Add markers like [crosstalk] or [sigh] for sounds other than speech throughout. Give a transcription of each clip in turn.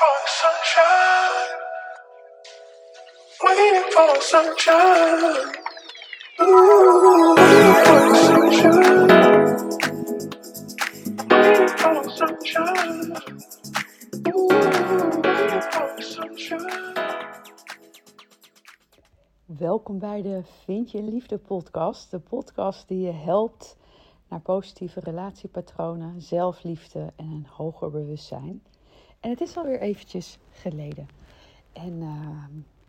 for sunshine. Waiting for sunshine. Ooh, waiting for sunshine. Sunshine. Ooh, waiting for sunshine. Welkom bij de Vind je Liefde podcast. De podcast die je helpt naar positieve relatiepatronen, zelfliefde en een hoger bewustzijn. En het is alweer eventjes geleden. En uh,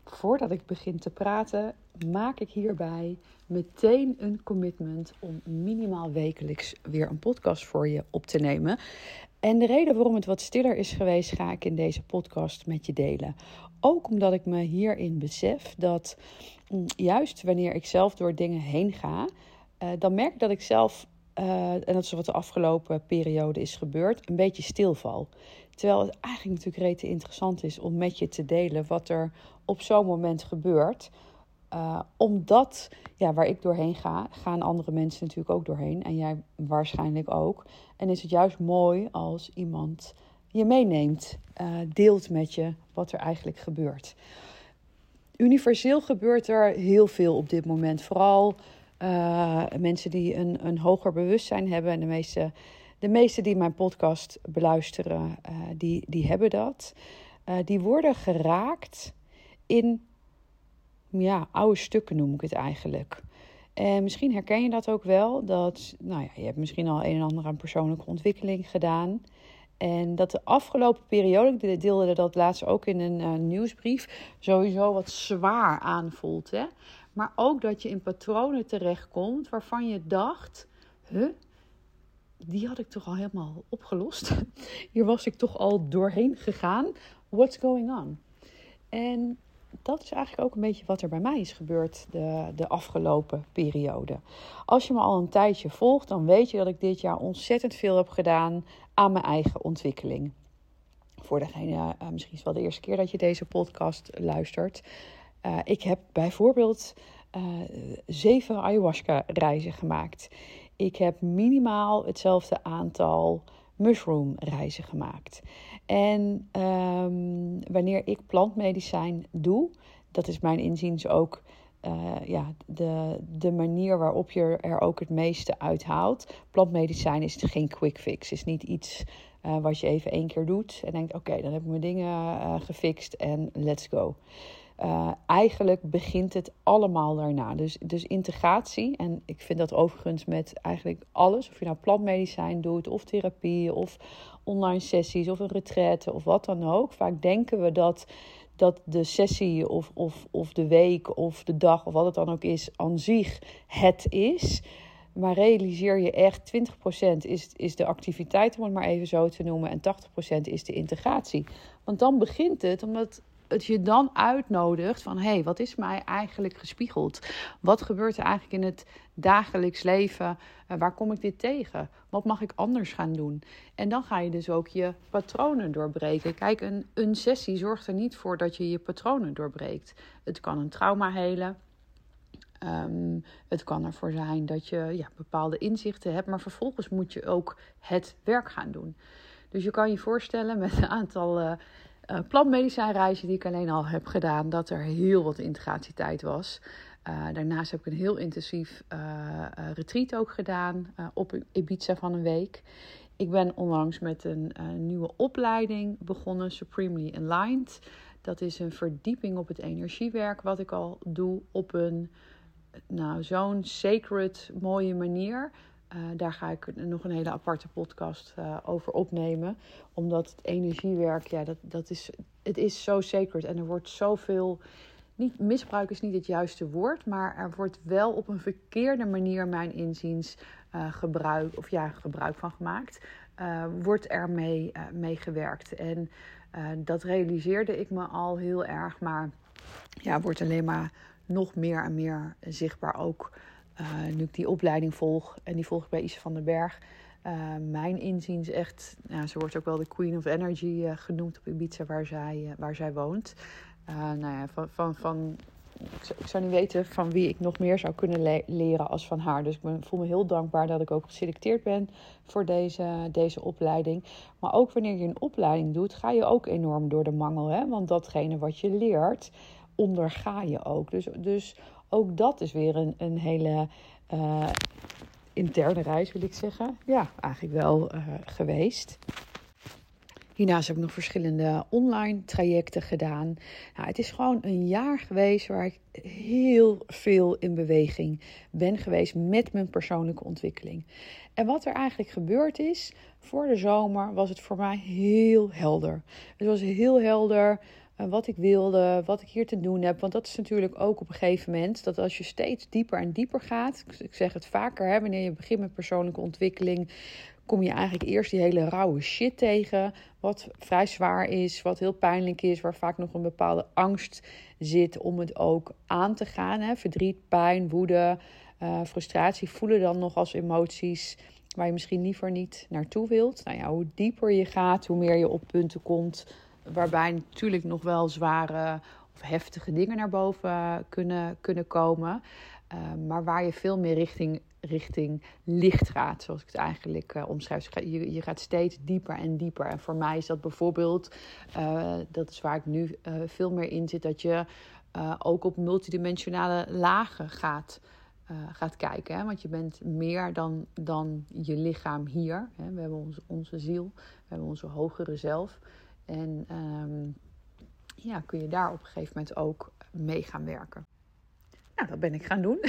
voordat ik begin te praten, maak ik hierbij meteen een commitment om minimaal wekelijks weer een podcast voor je op te nemen. En de reden waarom het wat stiller is geweest, ga ik in deze podcast met je delen. Ook omdat ik me hierin besef dat mm, juist wanneer ik zelf door dingen heen ga, uh, dan merk ik dat ik zelf, uh, en dat is wat de afgelopen periode is gebeurd, een beetje stilval. Terwijl het eigenlijk natuurlijk rete interessant is om met je te delen wat er op zo'n moment gebeurt. Uh, omdat, ja, waar ik doorheen ga, gaan andere mensen natuurlijk ook doorheen. En jij waarschijnlijk ook. En is het juist mooi als iemand je meeneemt, uh, deelt met je wat er eigenlijk gebeurt. Universeel gebeurt er heel veel op dit moment. Vooral uh, mensen die een, een hoger bewustzijn hebben. En de meeste, de meeste die mijn podcast beluisteren, uh, die, die hebben dat. die worden geraakt in ja, oude stukken noem ik het eigenlijk. En misschien herken je dat ook wel. Dat, nou ja, je hebt misschien al een en ander aan persoonlijke ontwikkeling gedaan. En dat de afgelopen periode, ik deelde dat laatst ook in een uh, nieuwsbrief, sowieso wat zwaar aanvoelt. Hè? Maar ook dat je in patronen terechtkomt waarvan je dacht, huh, die had ik toch al helemaal opgelost. [laughs] Hier was ik toch al doorheen gegaan. What's going on? En dat is eigenlijk ook een beetje wat er bij mij is gebeurd de, de afgelopen periode. Als je me al een tijdje volgt, dan weet je dat ik dit jaar ontzettend veel heb gedaan aan mijn eigen ontwikkeling. Voor degene, uh, misschien is het wel de eerste keer dat je deze podcast luistert. Uh, ik heb bijvoorbeeld uh, zeven ayahuasca-reizen gemaakt. Ik heb minimaal hetzelfde aantal mushroom reizen gemaakt. En um, wanneer ik plantmedicijn doe, dat is mijn inziens ook uh, ja, de, de manier waarop je er ook het meeste uithaalt. Plantmedicijn is geen quick fix, is niet iets uh, wat je even één keer doet en denkt: oké, dan heb ik mijn dingen uh, gefixt en let's go. Uh, eigenlijk begint het allemaal daarna. Dus, dus integratie, en ik vind dat overigens met eigenlijk alles, of je nou plantmedicijn doet, of therapie, of online sessies, of een retraite, of wat dan ook. Vaak denken we dat, dat de sessie, of, of, of de week, of de dag, of wat het dan ook is, aan zich het is. Maar realiseer je echt, 20% is, is de activiteit, om het maar even zo te noemen, en 80% is de integratie. Want dan begint het, omdat het je dan uitnodigt van hé, hey, wat is mij eigenlijk gespiegeld? Wat gebeurt er eigenlijk in het dagelijks leven? Uh, waar kom ik dit tegen? Wat mag ik anders gaan doen? En dan ga je dus ook je patronen doorbreken. Kijk, een, een sessie zorgt er niet voor dat je je patronen doorbreekt. Het kan een trauma helen. Um, het kan ervoor zijn dat je ja, bepaalde inzichten hebt, maar vervolgens moet je ook het werk gaan doen. Dus je kan je voorstellen met een aantal uh, uh, plantmedicijnreizen die ik alleen al heb gedaan, dat er heel wat integratietijd was. Uh, daarnaast heb ik een heel intensief uh, retreat ook gedaan op Ibiza van een week. Ik ben onlangs met een nieuwe opleiding begonnen, Supremely Aligned. Dat is een verdieping op het energiewerk wat ik al doe op een nou, zo'n sacred mooie manier. Uh, daar ga ik nog een hele aparte podcast uh, over opnemen. Omdat het energiewerk, ja, dat, dat is, het is zo sacred. En er wordt zoveel, niet, misbruik is niet het juiste woord. Maar er wordt wel op een verkeerde manier, mijn inziens, uh, gebruik, of ja, gebruik van gemaakt. wordt er mee, mee gewerkt. En dat realiseerde ik me al heel erg. Maar ja, wordt alleen maar nog meer en meer zichtbaar ook... Uh, nu ik die opleiding volg, en die volg ik bij Ise van den Berg. Uh, mijn inziens echt, ja, ze wordt ook wel de Queen of Energy uh, genoemd op Ibiza waar zij, waar zij woont. nou ja, van, van, van ik, zou, niet weten van wie ik nog meer zou kunnen le- leren als van haar. Dus ik ben, voel me heel dankbaar dat ik ook geselecteerd ben voor deze, deze opleiding. Maar ook wanneer je een opleiding doet, ga je ook enorm door de mangel. Hè? Want datgene wat je leert, onderga je ook. Dus, dus ook dat is weer een, een hele uh, interne reis, wil ik zeggen. Ja, eigenlijk wel uh, geweest. Hiernaast heb ik nog verschillende online trajecten gedaan. Nou, het is gewoon een jaar geweest waar ik heel veel in beweging ben geweest met mijn persoonlijke ontwikkeling. En wat er eigenlijk gebeurd is, voor de zomer was het voor mij heel helder. Het was heel helder wat ik wilde, wat ik hier te doen heb. Want dat is natuurlijk ook op een gegeven moment dat als je steeds dieper en dieper gaat, ik zeg het vaker, hè, wanneer je begint met persoonlijke ontwikkeling, kom je eigenlijk eerst die hele rauwe shit tegen. Wat vrij zwaar is, wat heel pijnlijk is, waar vaak nog een bepaalde angst zit om het ook aan te gaan. Hè. Verdriet, pijn, woede, uh, frustratie voelen dan nog als emoties waar je misschien liever niet naartoe wilt. Nou ja, hoe dieper je gaat, hoe meer je op punten komt waarbij natuurlijk nog wel zware of heftige dingen naar boven kunnen, kunnen komen. Uh, maar waar je veel meer richting, richting licht gaat, zoals ik het eigenlijk uh, omschrijf. Je, je gaat steeds dieper en dieper. En voor mij is dat bijvoorbeeld, uh, dat is waar ik nu veel meer in zit, dat je ook op multidimensionale lagen gaat. gaat kijken. Want je bent meer dan, dan je lichaam hier. Hè? We hebben onze, onze ziel, we hebben onze hogere zelf. En um, ja, kun je daar op een gegeven moment ook mee gaan werken. Nou, dat ben ik gaan doen.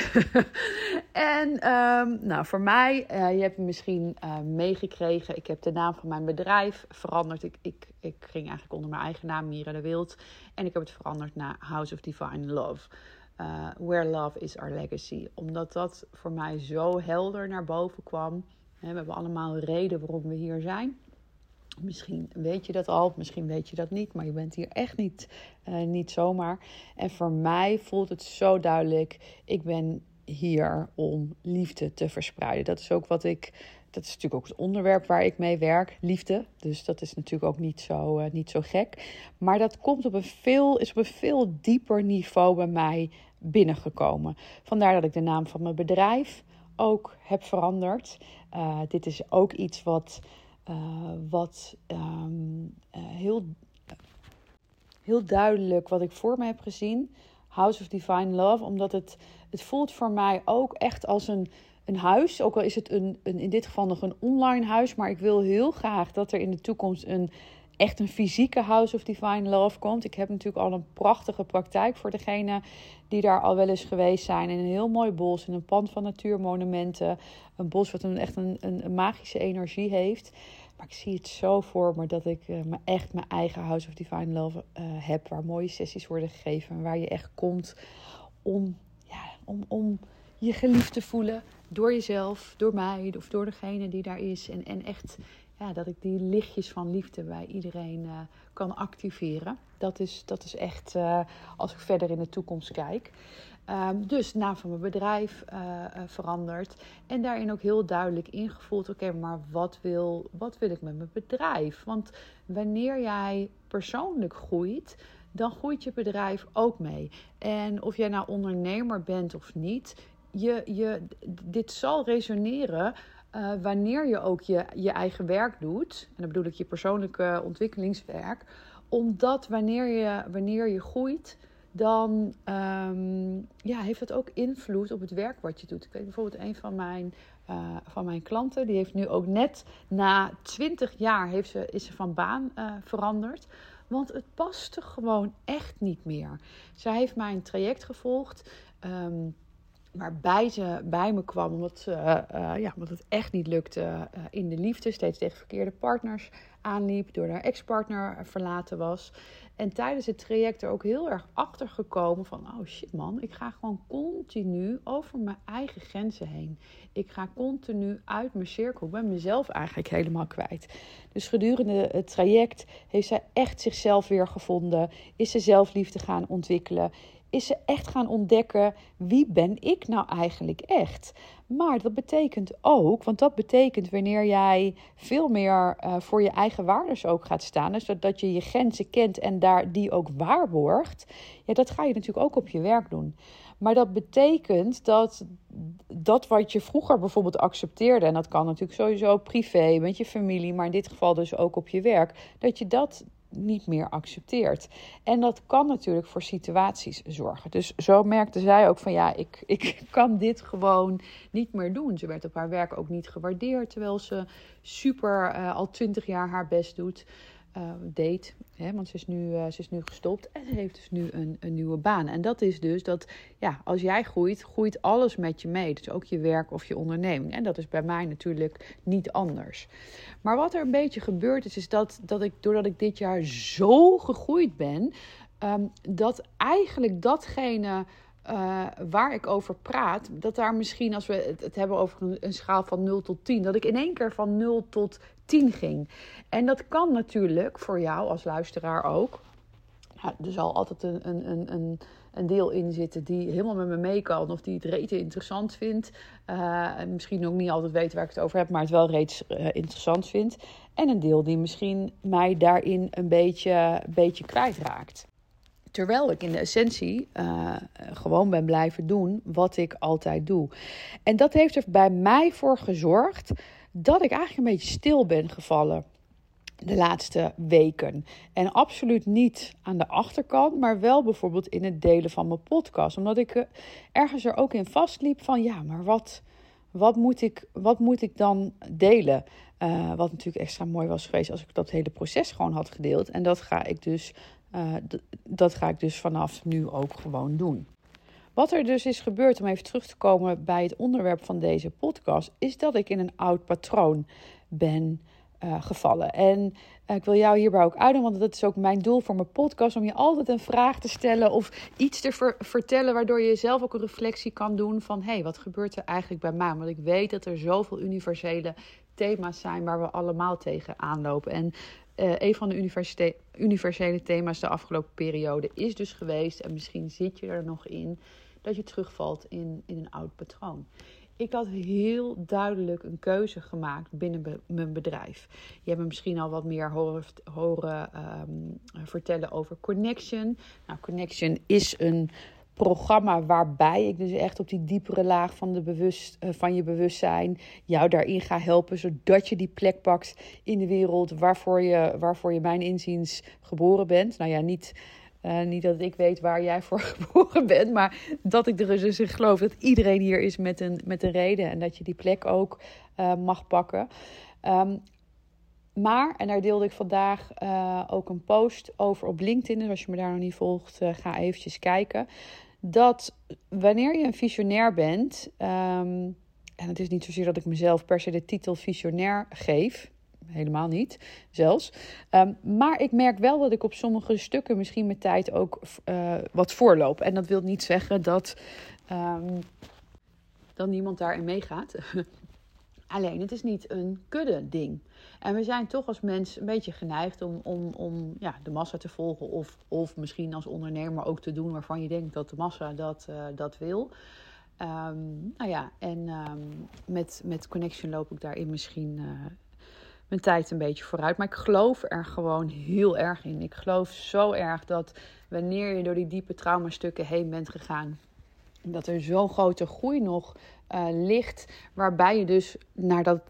[laughs] en um, nou, voor mij, uh, je hebt misschien uh, meegekregen, ik heb de naam van mijn bedrijf veranderd. Ik, ik, ik ging eigenlijk onder mijn eigen naam, Mira de Wild. En ik heb het veranderd naar House of Divine Love. Uh, where Love is Our Legacy. Omdat dat voor mij zo helder naar boven kwam. We hebben allemaal reden waarom we hier zijn. Misschien weet je dat al, misschien weet je dat niet, maar je bent hier echt niet, uh, niet zomaar. En voor mij voelt het zo duidelijk: ik ben hier om liefde te verspreiden. Dat is ook wat ik. Dat is natuurlijk ook het onderwerp waar ik mee werk, liefde. Dus dat is natuurlijk ook niet zo, uh, niet zo gek. Maar dat komt op een veel, is op een veel dieper niveau bij mij binnengekomen. Vandaar dat ik de naam van mijn bedrijf ook heb veranderd. Uh, dit is ook iets wat. Uh, wat um, uh, heel, heel duidelijk wat ik voor me heb gezien. House of Divine Love. Omdat het, het voelt voor mij ook echt als een, een huis. Ook al is het een, een, in dit geval nog een online huis. Maar ik wil heel graag dat er in de toekomst een echt een fysieke House of Divine Love komt. Ik heb natuurlijk al een prachtige praktijk voor degene die daar al wel eens geweest zijn. In een heel mooi bos, in een pand van natuurmonumenten. Een bos wat een, echt een, een, magische energie heeft. Maar ik zie het zo voor me dat ik uh, me echt mijn eigen House of Divine Love uh, heb. Waar mooie sessies worden gegeven. Waar je echt komt om, ja, om, om je geliefd te voelen. Door jezelf, door mij of door degene die daar is. En, en echt ja, dat ik die lichtjes van liefde bij iedereen uh, kan activeren. Dat is, dat is echt uh, als ik verder in de toekomst kijk. Um, dus naam van mijn bedrijf uh, veranderd. En daarin ook heel duidelijk ingevoeld: oké, maar wat wil, wat wil ik met mijn bedrijf? Want wanneer jij persoonlijk groeit, dan groeit je bedrijf ook mee. En of jij nou ondernemer bent of niet, je, je, dit zal resoneren. Uh, wanneer je ook je, je eigen werk doet, en dan bedoel ik je persoonlijke ontwikkelingswerk, omdat wanneer je, wanneer je groeit, dan um, ja, heeft het ook invloed op het werk wat je doet. Ik weet bijvoorbeeld een van mijn, uh, van mijn klanten, die heeft nu ook net na 20 jaar heeft ze, is ze van baan uh, veranderd. Want het paste gewoon echt niet meer. Zij heeft mij een traject gevolgd. Um, waarbij ze bij me kwam omdat, ze, uh, ja, omdat het echt niet lukte uh, in de liefde. Steeds tegen verkeerde partners aanliep, door haar ex-partner verlaten was. En tijdens het traject er ook heel erg achter gekomen van... oh shit man, ik ga gewoon continu over mijn eigen grenzen heen. Ik ga continu uit mijn cirkel. Ik ben mezelf eigenlijk helemaal kwijt. Dus gedurende het traject heeft zij echt zichzelf weer gevonden. Is ze zelfliefde gaan ontwikkelen is ze echt gaan ontdekken wie ben ik nou eigenlijk echt. Maar dat betekent ook, want dat betekent wanneer jij veel meer uh, voor je eigen waardes ook gaat staan, dus dat, dat je je grenzen kent en daar die ook waarborgt, ja, dat ga je natuurlijk ook op je werk doen. Maar dat betekent dat dat wat je vroeger bijvoorbeeld accepteerde, en dat kan natuurlijk sowieso privé, met je familie, maar in dit geval dus ook op je werk, dat je dat niet meer accepteert. En dat kan natuurlijk voor situaties zorgen. Dus zo merkte zij ook van ja, ik, [laughs] ik kan dit gewoon niet meer doen. Ze werd op haar werk ook niet gewaardeerd, terwijl ze super uh, al twintig jaar haar best doet uh, deed. Hè, want ze is, nu, uh, ze is nu gestopt en ze heeft dus nu een, een nieuwe baan. En dat is dus dat ja, als jij groeit, groeit alles met je mee. Dus ook je werk of je onderneming. En dat is bij mij natuurlijk niet anders. Maar wat er een beetje gebeurd is, is dat, dat ik doordat ik dit jaar zo gegroeid ben, um, dat eigenlijk datgene. Uh, waar ik over praat, dat daar misschien als we het, het hebben over een, een, schaal van 0 tot 10, dat ik in één keer van 0 tot 10 ging. En dat kan natuurlijk voor jou als luisteraar ook. Ja, er zal altijd een, een, een, een, deel in zitten die helemaal met me mee kan. Of die het rete interessant vindt. Uh, misschien ook niet altijd weet waar ik het over heb, maar het wel reeds uh, interessant vindt. En een deel die misschien mij daarin een beetje, beetje kwijtraakt. Terwijl ik in de essentie uh, gewoon ben blijven doen wat ik altijd doe. En dat heeft er bij mij voor gezorgd dat ik eigenlijk een beetje stil ben gevallen de laatste weken. En absoluut niet aan de achterkant, maar wel bijvoorbeeld in het delen van mijn podcast. Omdat ik eh, ergens er ook in vastliep van ja, maar wat, wat, moet, ik, wat moet ik dan delen? Uh, wat natuurlijk extra mooi was geweest als ik dat hele proces gewoon had gedeeld. En dat ga ik dus, uh, dat ga ik dus vanaf nu ook gewoon doen. Wat er dus is gebeurd, om even terug te komen bij het onderwerp van deze podcast, is dat ik in een oud patroon ben uh, gevallen. En uh, ik wil jou hierbij ook uitnodigen, want dat is ook mijn doel voor mijn podcast: om je altijd een vraag te stellen of iets te ver vertellen, waardoor je zelf ook een reflectie kan doen van hé, hey, wat gebeurt er eigenlijk bij mij? Want ik weet dat er zoveel universele thema's zijn waar we allemaal tegen aanlopen. En uh, een van de universele thema's de afgelopen periode is dus geweest, en misschien zit je er nog in, dat je terugvalt in, in een oud patroon. Ik had heel duidelijk een keuze gemaakt binnen mijn bedrijf. Je hebt me misschien al wat meer horen, horen um, vertellen over Connection. Nou, Connection is een programma waarbij ik dus echt op die diepere laag van, de bewust, uh, van je bewustzijn jou daarin ga helpen, zodat je die plek pakt in de wereld waarvoor je, waarvoor je mijn inziens geboren bent. Nou ja, niet uh, niet dat ik weet waar jij voor [laughs] geboren bent, maar dat ik er dus in geloof dat iedereen hier is met een, met een reden en dat je die plek ook uh, mag pakken. Um, maar, en daar deelde ik vandaag uh, ook een post over op LinkedIn. Dus als je me daar nog niet volgt, ga eventjes kijken. Dat wanneer je een visionair bent, um, en het is niet zozeer dat ik mezelf per se de titel visionair geef helemaal niet zelfs. Um, maar ik merk wel dat ik op sommige stukken misschien met tijd ook uh, wat voorloop. En dat wil niet zeggen dat, um, dat niemand daarin meegaat. [laughs] Alleen, het is niet een kudde ding. En we zijn toch als mens een beetje geneigd om, om, om ja, de massa te volgen. Of, of misschien als ondernemer ook te doen waarvan je denkt dat de massa dat, uh, dat wil. Um, nou ja, en met, met Connection loop ik daarin misschien uh, mijn tijd een beetje vooruit. Maar ik geloof er gewoon heel erg in. Ik geloof zo erg dat wanneer je door die diepe traumastukken heen bent gegaan, dat er zo'n grote groei nog uh, ligt, waarbij je dus naar, dat,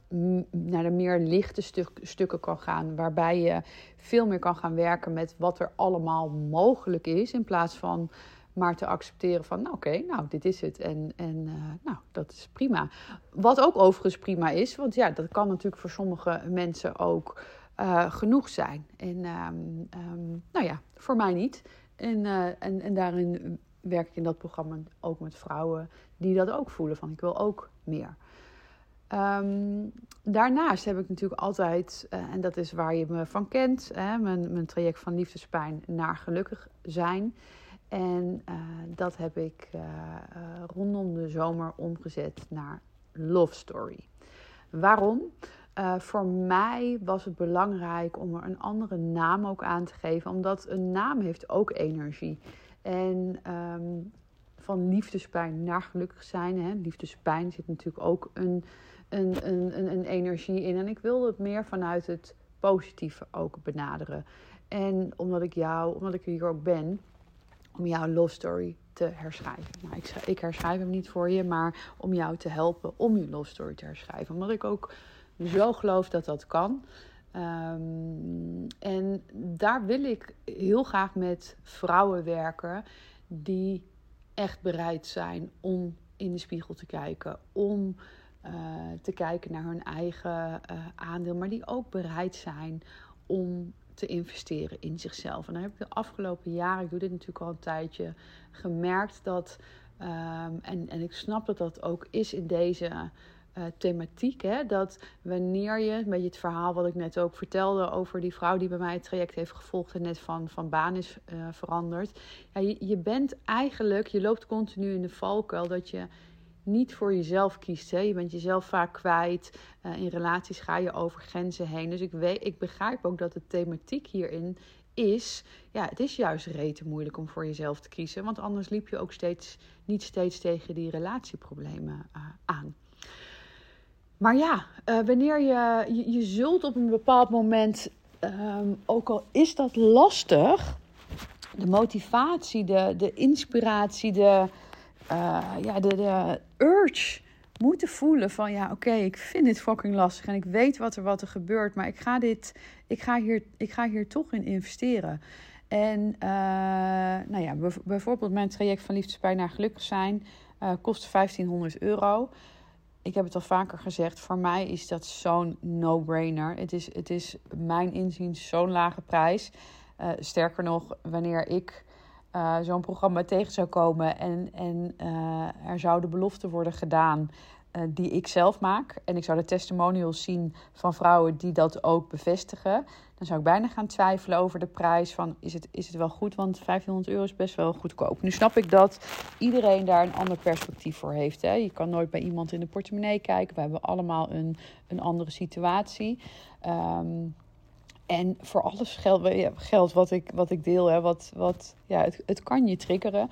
naar de meer lichte stuk, stukken kan gaan, waarbij je veel meer kan gaan werken met wat er allemaal mogelijk is, in plaats van maar te accepteren van, nou oké, nou dit is het. En, en uh, nou, dat is prima. Wat ook overigens prima is, want ja, dat kan natuurlijk voor sommige mensen ook uh, genoeg zijn. En um, um, nou ja, voor mij niet. En, uh, en, en daarin werk ik in dat programma ook met vrouwen die dat ook voelen van ik wil ook meer. Um, daarnaast heb ik natuurlijk altijd, en dat is waar je me van kent, hè, mijn, mijn traject van liefdespijn naar gelukkig zijn. En uh, dat heb ik uh, uh, rondom de zomer omgezet naar Love Story. Waarom? voor mij was het belangrijk om er een andere naam ook aan te geven, omdat een naam heeft ook energie. En ehm, van liefdespijn naar gelukkig zijn. Hè. Liefdespijn zit natuurlijk ook een, een, een, een energie in. En ik wilde het meer vanuit het positieve ook benaderen. En omdat ik jou, omdat ik hier ook ben, om jouw love story te herschrijven. Nou, ik, ik herschrijf hem niet voor je, maar om jou te helpen om je love story te herschrijven. Omdat ik ook zo geloof dat dat kan. Um, en daar wil ik heel graag met vrouwen werken die echt bereid zijn om in de spiegel te kijken, om uh, te kijken naar hun eigen uh, aandeel, maar die ook bereid zijn om te investeren in zichzelf. En dan heb ik de afgelopen jaren, ik doe dit natuurlijk al een tijdje, gemerkt dat, um, en, en ik snap dat dat ook is in deze uh, thematiek. Hè? Dat wanneer je, een beetje het verhaal wat ik net ook vertelde over die vrouw die bij mij het traject heeft gevolgd en net van, van baan is uh, veranderd. Ja, je, je bent eigenlijk, je loopt continu in de valkuil dat je niet voor jezelf kiest. Hè? Je bent jezelf vaak kwijt. Uh, in relaties ga je over grenzen heen. Dus ik, weet, ik begrijp ook dat de thematiek hierin is... Ja, het is juist rete moeilijk om voor jezelf te kiezen. Want anders liep je ook steeds, niet steeds tegen die relatieproblemen uh, aan. Maar ja, uh, wanneer je, je, zult op een bepaald moment... Um, ook al is dat lastig... De motivatie, de, de inspiratie, de uh, ja, de, urge moeten voelen van ja, oké, ik vind dit fucking lastig en ik weet wat er, wat er gebeurt, maar ik ga, dit, ik ga, hier, ik ga hier toch in investeren. En uh, nou ja, bijvoorbeeld mijn traject van liefdespijn naar gelukkig zijn uh, kost 1500 euro. Ik heb het al vaker gezegd, voor mij is dat zo'n no-brainer. Het is, het is mijn inziens zo'n lage prijs. Uh, sterker nog, wanneer ik uh, zo'n programma tegen zou komen en, en uh, er zouden beloften worden gedaan uh, die ik zelf maak. En ik zou de testimonials zien van vrouwen die dat ook bevestigen. Dan zou ik bijna gaan twijfelen over de prijs van is het, is het wel goed? Want 500 euro is best wel goedkoop. Nu snap ik dat iedereen daar een ander perspectief voor heeft. Hè? Je kan nooit bij iemand in de portemonnee kijken. We hebben allemaal een, een andere situatie. Um, en voor alles geldt, geldt wat, ik, wat ik deel. Hè, wat, wat, ja, het, het kan je triggeren.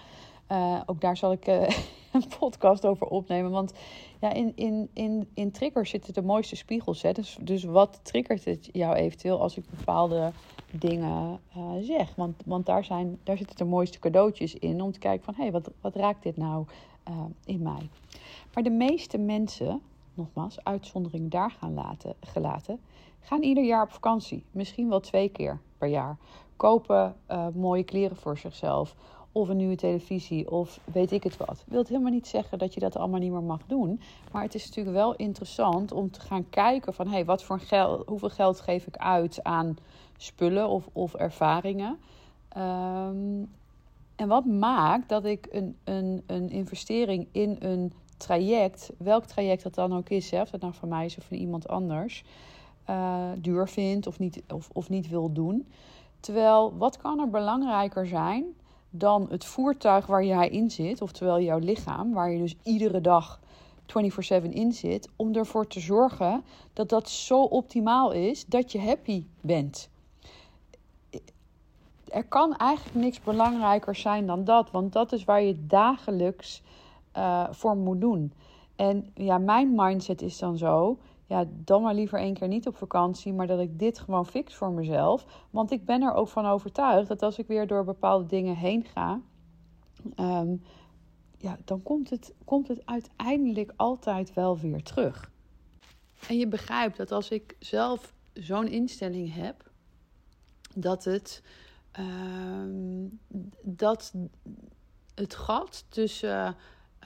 Uh, ook daar zal ik uh, [laughs] een podcast over opnemen. Want ja, in, in, in, in triggers zitten de mooiste spiegels. Hè? Dus, dus wat triggert het jou eventueel als ik bepaalde dingen uh, zeg? Want, want daar, zijn, daar zitten de mooiste cadeautjes in. Om te kijken van, hé, hey, wat, wat raakt dit nou in mij? Maar de meeste mensen, nogmaals, uitzondering daar gaan laten, gelaten Gaan ieder jaar op vakantie. Misschien wel twee keer per jaar. Kopen uh, mooie kleren voor zichzelf. Of een nieuwe televisie. Of weet ik het wat. Wil helemaal niet zeggen dat je dat allemaal niet meer mag doen. Maar het is natuurlijk wel interessant om te gaan kijken van... Hey, wat voor geld, hoeveel geld geef ik uit aan spullen of, of ervaringen. Um, en wat maakt dat ik een, een, een investering in een traject... welk traject dat dan ook is, hè, of dat nou van mij is of van iemand anders uh, duur vindt of niet, of, of niet wil doen. Terwijl, wat kan er belangrijker zijn dan het voertuig waar jij in zit, oftewel jouw lichaam, waar je dus iedere dag 24/7 in zit, om ervoor te zorgen dat dat zo optimaal is dat je happy bent. Er kan eigenlijk niks belangrijker zijn dan dat, want dat is waar je dagelijks uh, voor moet doen. En ja, mijn mindset is dan zo: ja, dan maar liever één keer niet op vakantie, maar dat ik dit gewoon fix voor mezelf. Want ik ben er ook van overtuigd dat als ik weer door bepaalde dingen heen ga, um, ja, dan komt het, komt het uiteindelijk altijd wel weer terug. En je begrijpt dat als ik zelf zo'n instelling heb, dat het, um, dat het gat tussen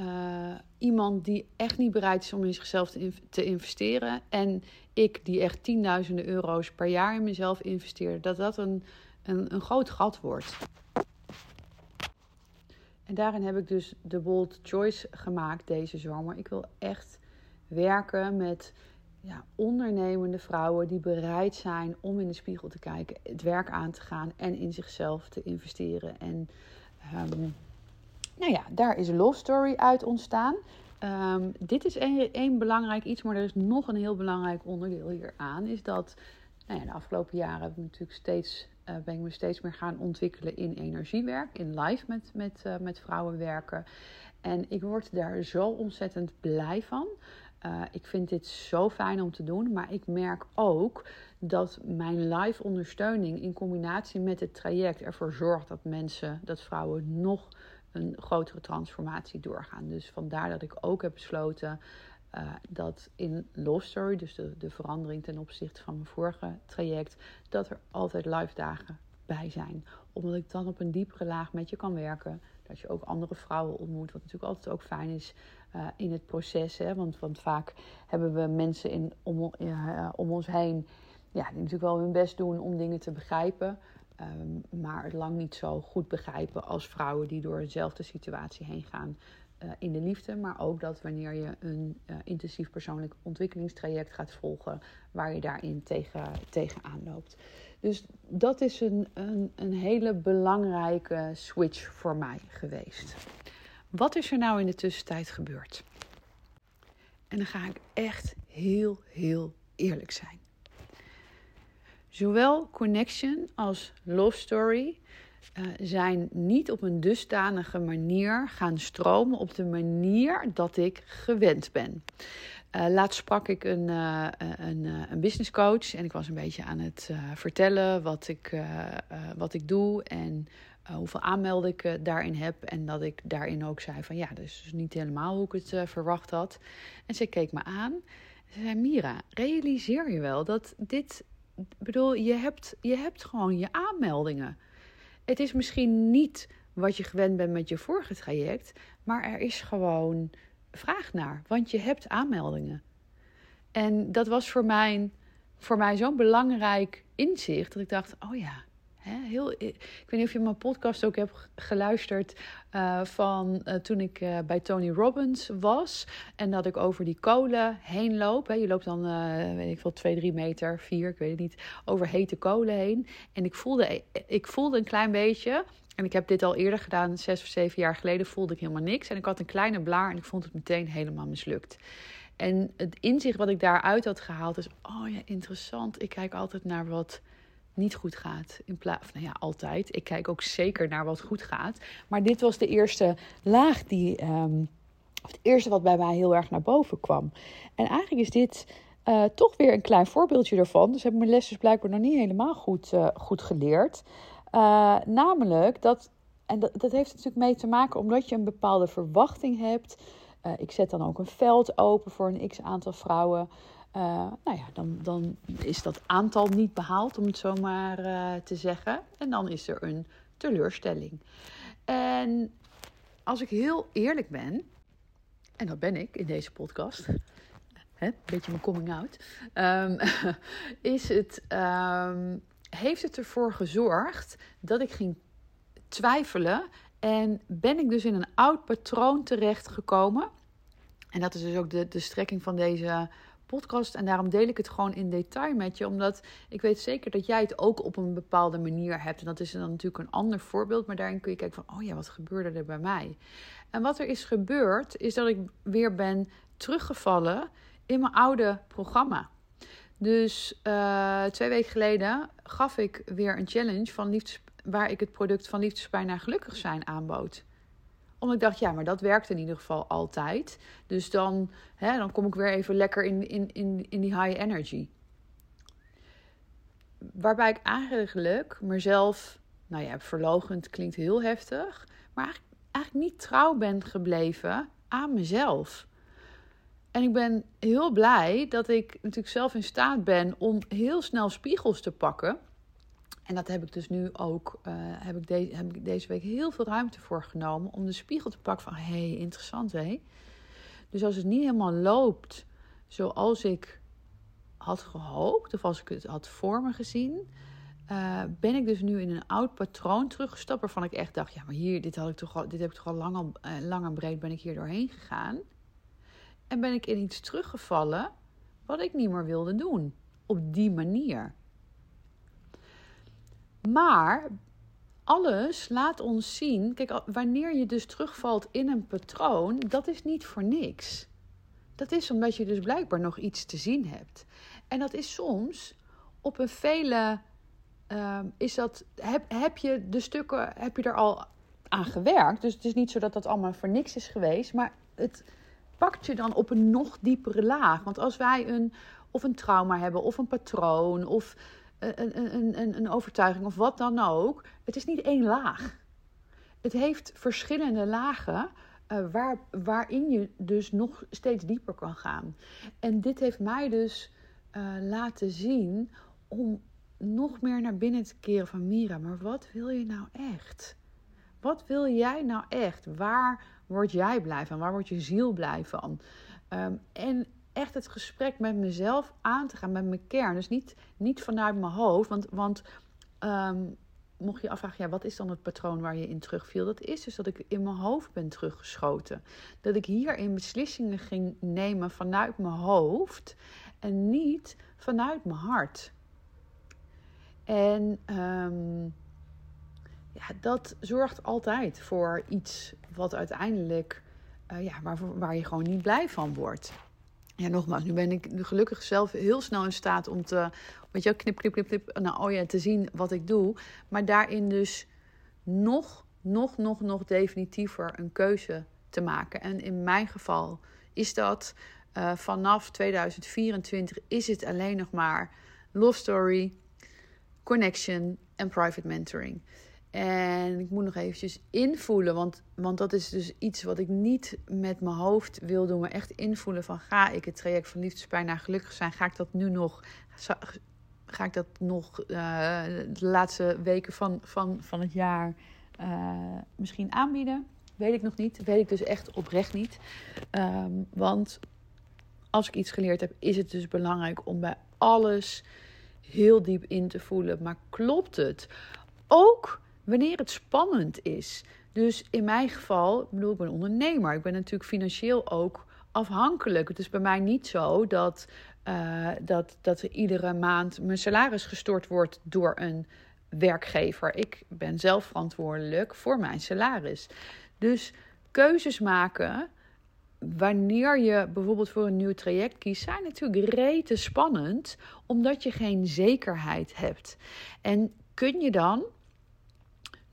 uh, iemand die echt niet bereid is om in zichzelf te, te investeren. En ik die echt tienduizenden euro's per jaar in mezelf investeer. Dat dat een, een, een groot gat wordt. En daarin heb ik dus de bold choice gemaakt deze zomer. Ik wil echt werken met ja, ondernemende vrouwen die bereid zijn om in de spiegel te kijken, het werk aan te gaan en in zichzelf te investeren. En um, nou ja, daar is Love Story uit ontstaan. Um, dit is één belangrijk iets, maar er is nog een heel belangrijk onderdeel hieraan. Is dat nou ja, de afgelopen jaren hebben we natuurlijk steeds eh, ben ik me steeds meer gaan ontwikkelen in energiewerk, in live met, met, uh, met vrouwen werken. En ik word daar zo ontzettend blij van. Uh, ik vind dit zo fijn om te doen, maar ik merk ook dat mijn live ondersteuning in combinatie met het traject ervoor zorgt dat mensen, dat vrouwen nog een grotere transformatie doorgaan. Dus vandaar dat ik ook heb besloten uh, dat in Love Story, dus de, de verandering ten opzichte van mijn vorige traject, dat er altijd live dagen bij zijn. Omdat ik dan op een diepere laag met je kan werken. Dat je ook andere vrouwen ontmoet, wat natuurlijk altijd ook fijn is uh, in het proces. Hè? Want, want vaak hebben we mensen in, om, uh, om ons heen ja, die natuurlijk wel hun best doen om dingen te begrijpen. Um, maar het lang niet zo goed begrijpen als vrouwen die door dezelfde situatie heen gaan uh, in de liefde. Maar ook dat wanneer je een uh, intensief persoonlijk ontwikkelingstraject gaat volgen, waar je daarin tegen, tegenaan loopt. Dus dat is een, een, een hele belangrijke switch voor mij geweest. Wat is er nou in de tussentijd gebeurd? En dan ga ik echt heel, heel eerlijk zijn. Zowel Connection als Love Story uh, zijn niet op een dusdanige manier gaan stromen op de manier dat ik gewend ben. Uh, laatst sprak ik een, uh, een, een business coach en ik was een beetje aan het vertellen wat ik, wat ik doe en hoeveel aanmeldingen ik daarin heb. En dat ik daarin ook zei van ja, dat is dus niet helemaal hoe ik het verwacht had. En ze keek me aan. Ze zei: Mira, realiseer je wel dat dit. Bedoel, je hebt, je hebt gewoon je aanmeldingen. Het is misschien niet wat je gewend bent met je vorige traject, maar er is gewoon vraag naar, want je hebt aanmeldingen. En dat was voor mij, voor mij zo'n belangrijk inzicht dat ik dacht: oh ja, heel, ik weet niet of je mijn podcast ook hebt geluisterd uh, van uh, toen ik uh, bij Tony Robbins was. En dat ik over die kolen heen loop. Hè. Je loopt dan, weet ik veel, 2, 3 meter, 4, ik weet het niet, over hete kolen heen. En ik voelde, ik voelde een klein beetje. En ik heb dit al eerder gedaan, zes of zeven jaar geleden, voelde ik helemaal niks. En ik had een kleine blaar en ik vond het meteen helemaal mislukt. En het inzicht wat ik daaruit had gehaald is: oh ja, interessant. Ik kijk altijd naar wat niet goed gaat. In plaats nou ja, altijd. Ik kijk ook zeker naar wat goed gaat. Maar dit was de eerste laag die. Um, of het eerste wat bij mij heel erg naar boven kwam. En eigenlijk is dit uh, toch weer een klein voorbeeldje ervan. Dus heb ik mijn les dus blijkbaar nog niet helemaal goed, uh, goed geleerd. Uh, namelijk dat. En dat, dat heeft natuurlijk mee te maken omdat je een bepaalde verwachting hebt. ik zet dan ook een veld open voor een x aantal vrouwen. Uh, nou ja, dan, dan is dat aantal niet behaald, om het zo maar uh, te zeggen. En dan is er een teleurstelling. En als ik heel eerlijk ben, en dat ben ik in deze podcast, een beetje mijn coming out, um, [laughs] is het, um, heeft het ervoor gezorgd dat ik ging twijfelen en ben ik dus in een oud patroon terechtgekomen. En dat is dus ook de, de strekking van deze podcast. En daarom deel ik het gewoon in detail met je. Omdat ik weet zeker dat jij het ook op een bepaalde manier hebt. En dat is dan natuurlijk een ander voorbeeld. Maar daarin kun je kijken van, oh ja, wat gebeurde er bij mij? En wat er is gebeurd, is dat ik weer ben teruggevallen in mijn oude programma. Dus uh, twee weken geleden gaf ik weer een challenge van liefdes, waar ik het product van Liefdespijn naar Gelukkig zijn aanbood omdat ik dacht, ja, maar dat werkt in ieder geval altijd. Dus dan, hè, dan kom ik weer even lekker in, in, in, in die high energy. Waarbij ik eigenlijk mezelf, nou ja, verlogend klinkt heel heftig, maar eigenlijk, eigenlijk niet trouw ben gebleven aan mezelf. En ik ben heel blij dat ik natuurlijk zelf in staat ben om heel snel spiegels te pakken en dat heb ik dus nu ook, uh, heb, ik de, heb ik deze week heel veel ruimte voor genomen om de spiegel te pakken van, hé, hey, interessant hé. Dus als het niet helemaal loopt zoals ik had gehoopt, of als ik het had voor me gezien, uh, ben ik dus nu in een oud patroon teruggestapt waarvan ik echt dacht, ja, maar hier, dit, had ik toch al, dit heb ik toch al lang, al, uh, lang en breed ben ik hier doorheen gegaan. En ben ik in iets teruggevallen wat ik niet meer wilde doen. Op die manier. Maar alles laat ons zien. Kijk, wanneer je dus terugvalt in een patroon, dat is niet voor niks. Dat is omdat je dus blijkbaar nog iets te zien hebt. En dat is soms op een vele ehm, is dat, heb, heb je de stukken, heb je er al aan gewerkt? Dus het is niet zo dat dat allemaal voor niks is geweest, maar het pakt je dan op een nog diepere laag. Want als wij een, of een trauma hebben, of een patroon, of een, een, een, overtuiging, of wat dan ook, het is niet één laag. Het heeft verschillende lagen. Uh, waar, waarin je dus nog steeds dieper kan gaan. En dit heeft mij dus uh, laten zien om nog meer naar binnen te keren van Mira. Maar wat wil je nou echt? Wat wil jij nou echt? Waar word jij blij van? Waar wordt je ziel blij van? Um, en echt het gesprek met mezelf aan te gaan, met mijn kern. Dus niet, niet vanuit mijn hoofd. Want, want um, mocht je afvragen, ja, wat is dan het patroon waar je in terugviel? Dat is dus dat ik in mijn hoofd ben teruggeschoten. Dat ik hierin beslissingen ging nemen vanuit mijn hoofd en niet vanuit mijn hart. En um, ja, dat zorgt altijd voor iets wat uiteindelijk, uh, ja, waar, waar je gewoon niet blij van wordt. Ja, nogmaals, nu ben ik gelukkig zelf heel snel in staat om te, weet je, knip, knip, knip, knip, nou, oh ja, te zien wat ik doe. Maar daarin dus nog, nog, nog, nog definitiever een keuze te maken. En in mijn geval is dat uh, vanaf 2024 is het alleen nog maar love story, connection en private mentoring. En ik moet nog eventjes invoelen, want, want dat is dus iets wat ik niet met mijn hoofd wil doen, maar echt invoelen van ga ik het traject van liefdespijn naar gelukkig zijn, ga ik dat nu nog, ga ik dat nog uh, de laatste weken van, van, van het jaar uh, misschien aanbieden? Weet ik nog niet, weet ik dus echt oprecht niet. Um, want als ik iets geleerd heb, is het dus belangrijk om bij alles heel diep in te voelen. Maar klopt het? Ook wanneer het spannend is. Dus in mijn geval, ik bedoel, ik ben ondernemer. Ik ben natuurlijk financieel ook afhankelijk. Het is bij mij niet zo dat, uh, dat, dat er iedere maand mijn salaris gestort wordt door een werkgever. Ik ben zelf verantwoordelijk voor mijn salaris. Dus keuzes maken wanneer je bijvoorbeeld voor een nieuw traject kiest, zijn natuurlijk rete spannend, omdat je geen zekerheid hebt. En kun je dan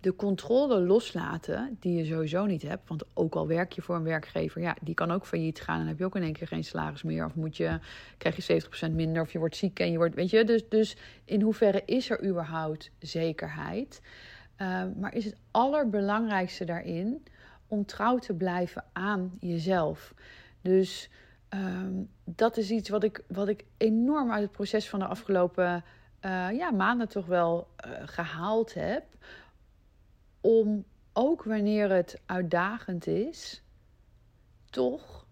de controle loslaten, die je sowieso niet hebt. Want ook al werk je voor een werkgever, ja, die kan ook failliet gaan. En heb je ook in één keer geen salaris meer. Of moet je, krijg je 70% minder. Of je wordt ziek en je wordt. Weet je, dus, dus in hoeverre is er überhaupt zekerheid? Uh, maar is het allerbelangrijkste daarin om trouw te blijven aan jezelf. Dus um, dat is iets wat ik, wat ik enorm uit het proces van de afgelopen uh, ja, maanden toch wel uh, gehaald heb om ook wanneer het uitdagend is, toch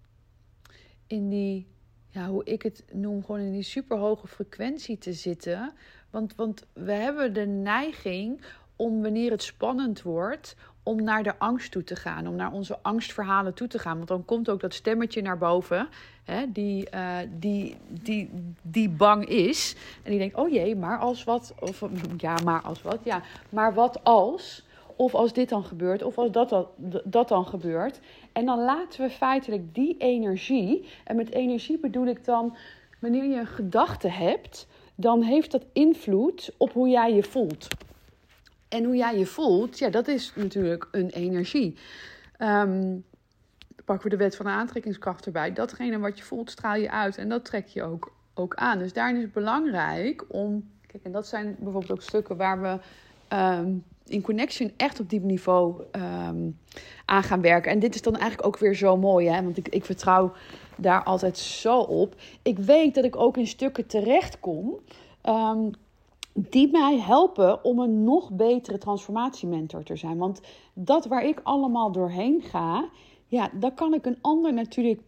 in die, ja, hoe ik het noem, gewoon in die superhoge frequentie te zitten. Want, want we hebben de neiging om wanneer het spannend wordt, om naar de angst toe te gaan, om naar onze angstverhalen toe te gaan. Want dan komt ook dat stemmetje naar boven, hè, die, uh, die, die, die bang is. En die denkt, oh jee, maar als wat, of ja, maar als wat, ja, maar wat als. Of als dit dan gebeurt, of als dat, dat, dat dan gebeurt. En dan laten we feitelijk die energie, en met energie bedoel ik dan, wanneer je een gedachte hebt, dan heeft dat invloed op hoe jij je voelt. En hoe jij je voelt, ja, dat is natuurlijk een energie. Um, pakken we de wet van de aantrekkingskracht erbij. Datgene wat je voelt, straal je uit en dat trek je ook, ook aan. Dus daarin is het belangrijk om. Kijk, en dat zijn bijvoorbeeld ook stukken waar we. Um, in connection echt op diep niveau um, aan gaan werken. En dit is dan eigenlijk ook weer zo mooi, hè? want ik, ik vertrouw daar altijd zo op. Ik weet dat ik ook in stukken terechtkom um, die mij helpen om een nog betere transformatiementor te zijn. Want dat waar ik allemaal doorheen ga, ja, daar kan ik een ander natuurlijk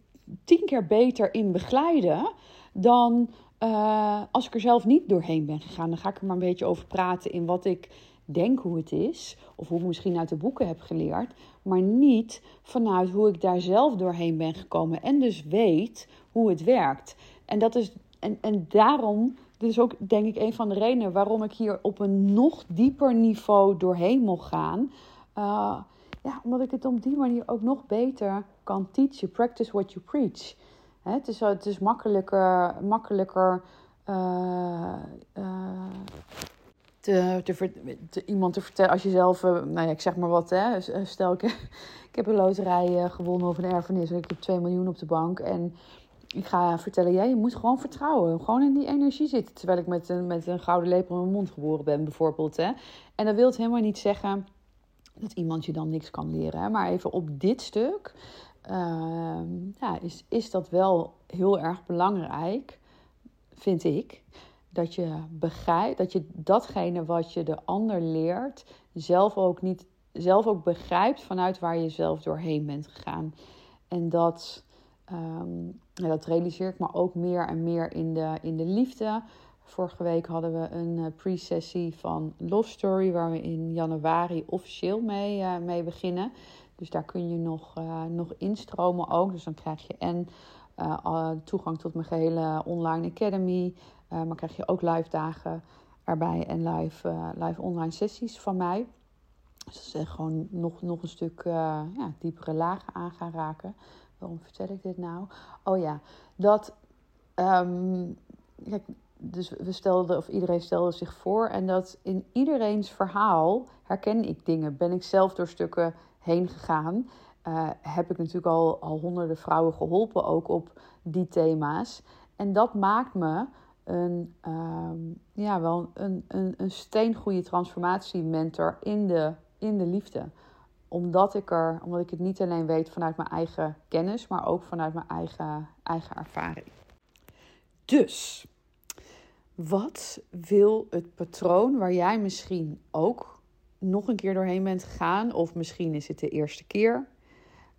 tien keer beter in begeleiden dan uh, als ik er zelf niet doorheen ben gegaan. Dan ga ik er maar een beetje over praten in wat ik denk hoe het is, of hoe ik misschien uit de boeken heb geleerd, maar niet vanuit hoe ik daar zelf doorheen ben gekomen en dus weet hoe het werkt. En dat is en, en daarom, dit is ook denk ik een van de redenen waarom ik hier op een nog dieper niveau doorheen mocht gaan. Uh, ja, omdat ik het op die manier ook nog beter kan teachen. Practice what you preach. Het, is, het is makkelijker, makkelijker uh, uh, te, te, iemand te vertellen. Als je zelf, uh, nou ja, ik zeg maar wat, hè. Stel, [laughs] ik, heb een loterij gewonnen of een erfenis en ik heb 2 miljoen op de bank. En ik ga vertellen, jij, je moet gewoon vertrouwen. Gewoon in die energie zitten. Terwijl ik met een, met een gouden lepel in mijn mond geboren ben, bijvoorbeeld. Hè. En dat wil het helemaal niet zeggen dat iemand je dan niks kan leren. Hè. Maar even op dit stuk uh, ja, is, is dat wel heel erg belangrijk, vind ik. Dat je begrijpt, dat je datgene wat je de ander leert, zelf ook niet zelf ook begrijpt vanuit waar je zelf doorheen bent gegaan. En dat Um, dat realiseer ik me ook meer en meer in de, in de liefde. Vorige week hadden we een uh, pre-sessie van Love Story, waar we in januari officieel mee, uh, mee beginnen. Dus daar kun je nog, uh, nog instromen ook. Dus dan krijg je en toegang tot mijn gehele online academy. Maar krijg je ook live dagen erbij en live, live online sessies van mij. Dus dat gewoon nog, nog een stuk ja, diepere lagen aan gaan raken waarom vertel ik dit nou? Oh ja, dat. Um, kijk, dus we stelden, of iedereen stelde zich voor. En dat in iedereen's verhaal herken ik dingen. Ben ik zelf door stukken heen gegaan. Heb ik natuurlijk al, al honderden vrouwen geholpen, ook op die thema's. En dat maakt me een, um, ja, wel een, een, een steengoede transformatiementor in de, in de liefde omdat ik, er, omdat ik het niet alleen weet vanuit mijn eigen kennis, maar ook vanuit mijn eigen, eigen ervaring. Dus, wat wil het patroon waar jij misschien ook nog een keer doorheen bent gegaan, of misschien is het de eerste keer?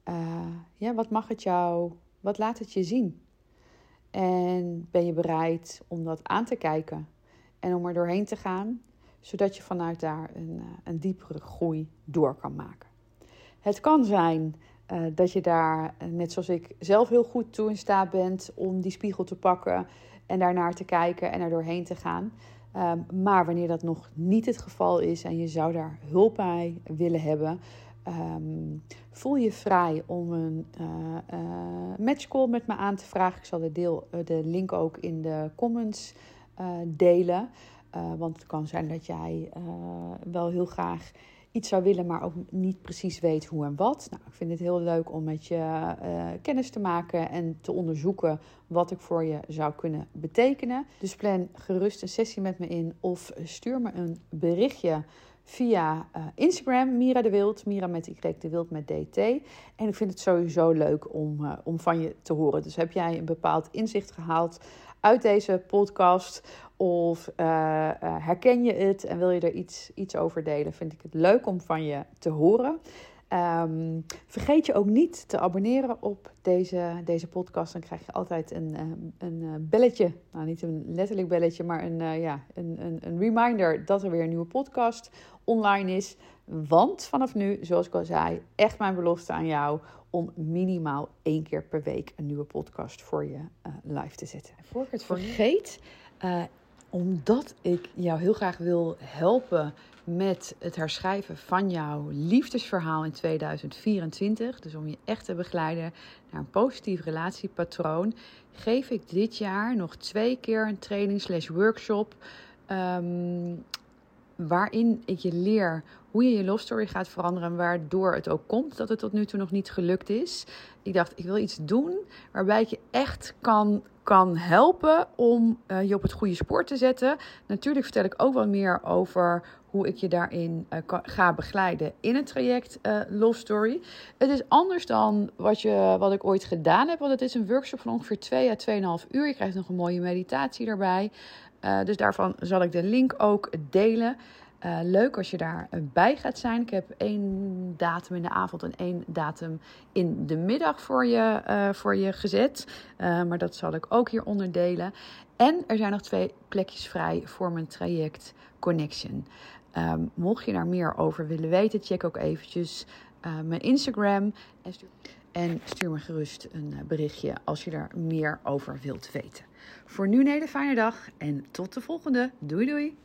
Uh, ja, wat mag het jou, wat laat het je zien? En ben je bereid om dat aan te kijken en om er doorheen te gaan, zodat je vanuit daar een, eh, een diepere groei door kan maken? Het kan zijn uh, dat je daar, eh, net zoals ik, zelf heel goed toe in staat bent om die spiegel te pakken en daarnaar te kijken en er doorheen te gaan. Um, maar wanneer dat nog niet het geval is en je zou daar hulp bij willen hebben, um, voel je vrij om een uh, uh, matchcall met me aan te vragen. Ik zal de, deel, de link ook in de comments delen. want het kan zijn dat jij wel heel graag iets zou willen, maar ook niet precies weet hoe en wat. Nou, ik vind het heel leuk om met je kennis te maken en te onderzoeken wat ik voor je zou kunnen betekenen. Dus plan gerust een sessie met me in of stuur me een berichtje via uh, Instagram, Mira de Wild, Mira met Y de Wild met DT. En ik vind het sowieso leuk om, uh, om van je te horen. Dus heb jij een bepaald inzicht gehaald uit deze podcast? Of uh, herken je het en wil je er iets, iets over delen? Vind ik het leuk om van je te horen. Um, vergeet je ook niet te abonneren op deze, deze podcast. Dan krijg je altijd een, eh, een belletje. Nou, niet een letterlijk belletje, maar een, uh, ja, een, een, een reminder dat er weer een nieuwe podcast online is. Want vanaf nu, zoals ik al zei, echt mijn belofte aan jou om minimaal één keer per week een nieuwe podcast voor je uh, live te zetten. Voor ik het vergeet, uh, omdat ik jou heel graag wil helpen met het herschrijven van jouw liefdesverhaal in 2024. Dus om je echt te begeleiden naar een positief relatiepatroon, geef ik dit jaar nog twee keer een training slash workshop. Um, waarin ik je leer hoe je je love story gaat veranderen. Waardoor het ook komt dat het tot nu toe nog niet gelukt is. Ik dacht, ik wil iets doen waarbij ik je echt kan, kan helpen om uh, je op het goede spoor te zetten. Natuurlijk vertel ik ook wat meer over hoe ik je daarin uh, ga begeleiden in het traject uh, Love Story. Het is anders dan wat, je, wat ik ooit gedaan heb, want het is een workshop van ongeveer 2 à 2,5 uur. Je krijgt nog een mooie meditatie daarbij. Uh, dus daarvan zal ik de link ook delen. Uh, leuk als je daarbij gaat zijn. Ik heb één datum in de avond en één datum in de middag voor je, uh, voor je gezet. Maar dat zal ik ook hier onderdelen. En er zijn nog twee plekjes vrij voor mijn traject Connection. Um, mocht je daar meer over willen weten, check ook eventjes mijn Instagram. En stuur, en stuur me gerust een berichtje als je daar meer over wilt weten. Voor nu een hele fijne dag en tot de volgende. Doei doei.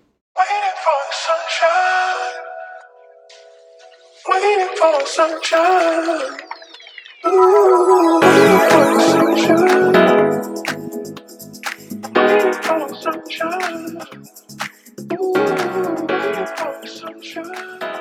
sunshine.